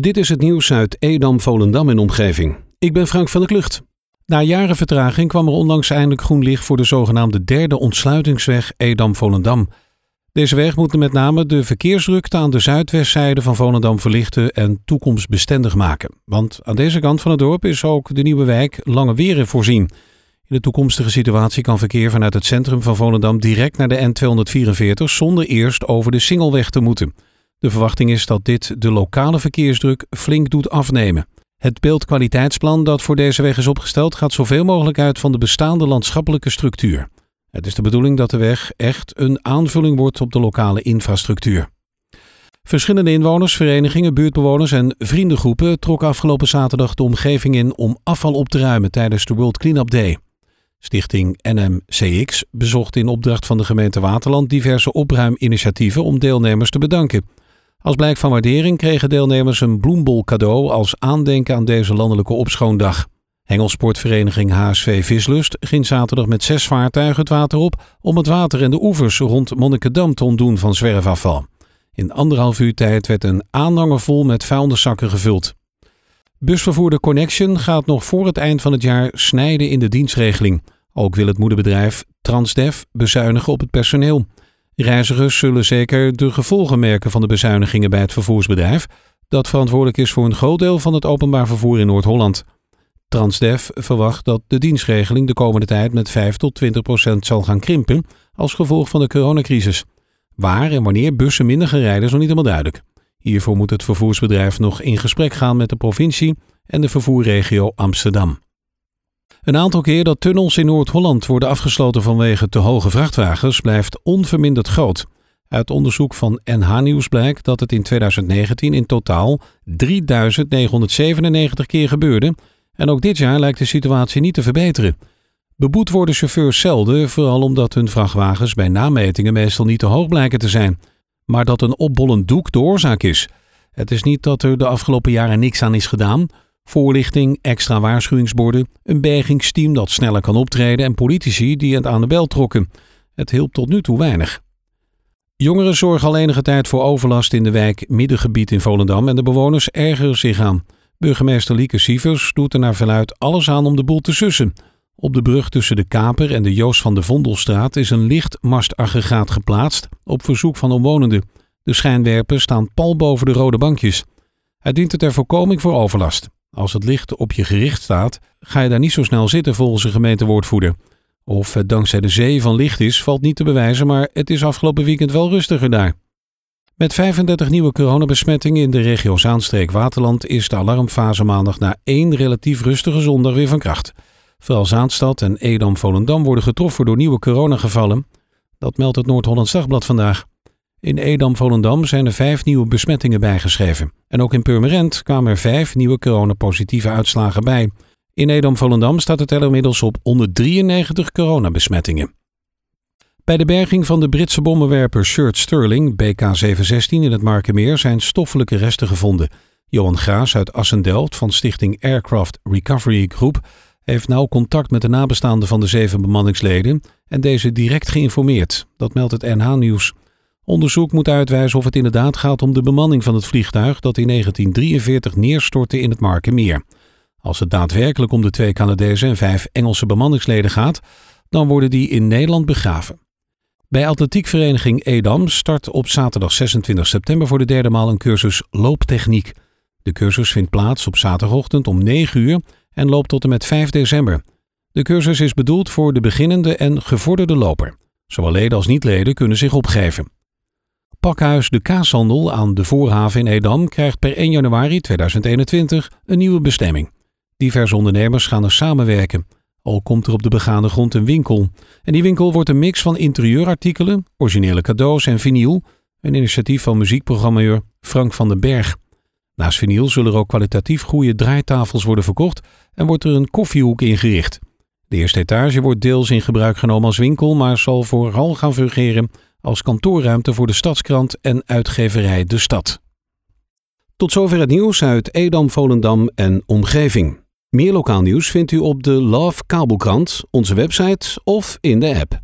Dit is het nieuws uit Edam, Volendam en omgeving. Ik ben Frank van der Klucht. Na jaren vertraging kwam er onlangs eindelijk groen licht voor de zogenaamde derde ontsluitingsweg Edam-Volendam. Deze weg moet met name de verkeersdrukte aan de zuidwestzijde van Volendam verlichten en toekomstbestendig maken. Want aan deze kant van het dorp is ook de nieuwe wijk Lange Weren voorzien. In de toekomstige situatie kan verkeer vanuit het centrum van Volendam direct naar de N244 zonder eerst over de Singelweg te moeten. De verwachting is dat dit de lokale verkeersdruk flink doet afnemen. Het beeldkwaliteitsplan dat voor deze weg is opgesteld gaat zoveel mogelijk uit van de bestaande landschappelijke structuur. Het is de bedoeling dat de weg echt een aanvulling wordt op de lokale infrastructuur. Verschillende inwoners, verenigingen, buurtbewoners en vriendengroepen trokken afgelopen zaterdag de omgeving in om afval op te ruimen tijdens de World Cleanup Day. Stichting NMCX bezocht in opdracht van de gemeente Waterland diverse opruiminitiatieven om deelnemers te bedanken. Als blijk van waardering kregen deelnemers een bloembol cadeau als aandenken aan deze landelijke opschoondag. Hengelsportvereniging HSV Vislust ging zaterdag met zes vaartuigen het water op om het water en de oevers rond Monnikendam te ontdoen van zwerfafval. In anderhalf uur tijd werd een aanhanger vol met vuilniszakken gevuld. Busvervoerder Connection gaat nog voor het eind van het jaar snijden in de dienstregeling. Ook wil het moederbedrijf Transdev bezuinigen op het personeel. Reizigers zullen zeker de gevolgen merken van de bezuinigingen bij het vervoersbedrijf, dat verantwoordelijk is voor een groot deel van het openbaar vervoer in Noord-Holland. Transdev verwacht dat de dienstregeling de komende tijd met 5 tot 20 procent zal gaan krimpen als gevolg van de coronacrisis. Waar en wanneer bussen minder gaan rijden is nog niet helemaal duidelijk. Hiervoor moet het vervoersbedrijf nog in gesprek gaan met de provincie en de vervoerregio Amsterdam. Een aantal keer dat tunnels in Noord-Holland worden afgesloten vanwege te hoge vrachtwagens blijft onverminderd groot. Uit onderzoek van NH Nieuws blijkt dat het in 2019 in totaal 3997 keer gebeurde en ook dit jaar lijkt de situatie niet te verbeteren. Beboet worden chauffeurs zelden, vooral omdat hun vrachtwagens bij nametingen meestal niet te hoog blijken te zijn, maar dat een opbollend doek de oorzaak is. Het is niet dat er de afgelopen jaren niks aan is gedaan. Voorlichting, extra waarschuwingsborden, een bergingsteam dat sneller kan optreden en politici die het aan de bel trokken. Het hielp tot nu toe weinig. Jongeren zorgen al enige tijd voor overlast in de wijk Middengebied in Volendam en de bewoners ergeren zich aan. Burgemeester Lieke Sievers doet er naar verluid alles aan om de boel te sussen. Op de brug tussen de Kaper en de Joost van de Vondelstraat is een lichtmastaggregaat geplaatst op verzoek van omwonenden. De schijnwerpers staan pal boven de rode bankjes. Hij dient er ter voorkoming voor overlast. Als het licht op je gericht staat, ga je daar niet zo snel zitten volgens de gemeentewoordvoerder. Of het dankzij de zee van licht is, valt niet te bewijzen, maar het is afgelopen weekend wel rustiger daar. Met 35 nieuwe coronabesmettingen in de regio Zaanstreek-Waterland is de alarmfase maandag na één relatief rustige zondag weer van kracht. Vooral Zaanstad en Edam-Volendam worden getroffen door nieuwe coronagevallen. Dat meldt het Noord-Hollands Dagblad vandaag. In Edam-Volendam zijn er vijf nieuwe besmettingen bijgeschreven. En ook in Purmerend kwamen er vijf nieuwe coronapositieve uitslagen bij. In Edam-Volendam staat het teller inmiddels op 193 coronabesmettingen. Bij de berging van de Britse bommenwerper Shirt Sterling, BK-716 in het Markenmeer, zijn stoffelijke resten gevonden. Johan Graas uit Assendelft van stichting Aircraft Recovery Group heeft nauw contact met de nabestaanden van de zeven bemanningsleden en deze direct geïnformeerd. Dat meldt het NH Nieuws. Onderzoek moet uitwijzen of het inderdaad gaat om de bemanning van het vliegtuig dat in 1943 neerstortte in het Markenmeer. Als het daadwerkelijk om de twee Canadezen en vijf Engelse bemanningsleden gaat, dan worden die in Nederland begraven. Bij atletiekvereniging Edam start op zaterdag 26 september voor de derde maal een cursus looptechniek. De cursus vindt plaats op zaterdagochtend om 9 uur en loopt tot en met 5 december. De cursus is bedoeld voor de beginnende en gevorderde loper. Zowel leden als niet-leden kunnen zich opgeven. Pakhuis De Kaashandel aan de Voorhaven in Edam krijgt per 1 januari 2021 een nieuwe bestemming. Diverse ondernemers gaan er samenwerken. Al komt er op de begane grond een winkel. En die winkel wordt een mix van interieurartikelen, originele cadeaus en vinyl. Een initiatief van muziekprogrammeur Frank van den Berg. Naast vinyl zullen er ook kwalitatief goede draaitafels worden verkocht en wordt er een koffiehoek ingericht. De eerste etage wordt deels in gebruik genomen als winkel, maar zal vooral gaan fungeren als kantoorruimte voor de Stadskrant en uitgeverij De Stad. Tot zover het nieuws uit Edam, Volendam en omgeving. Meer lokaal nieuws vindt u op de Love Kabelkrant, onze website of in de app.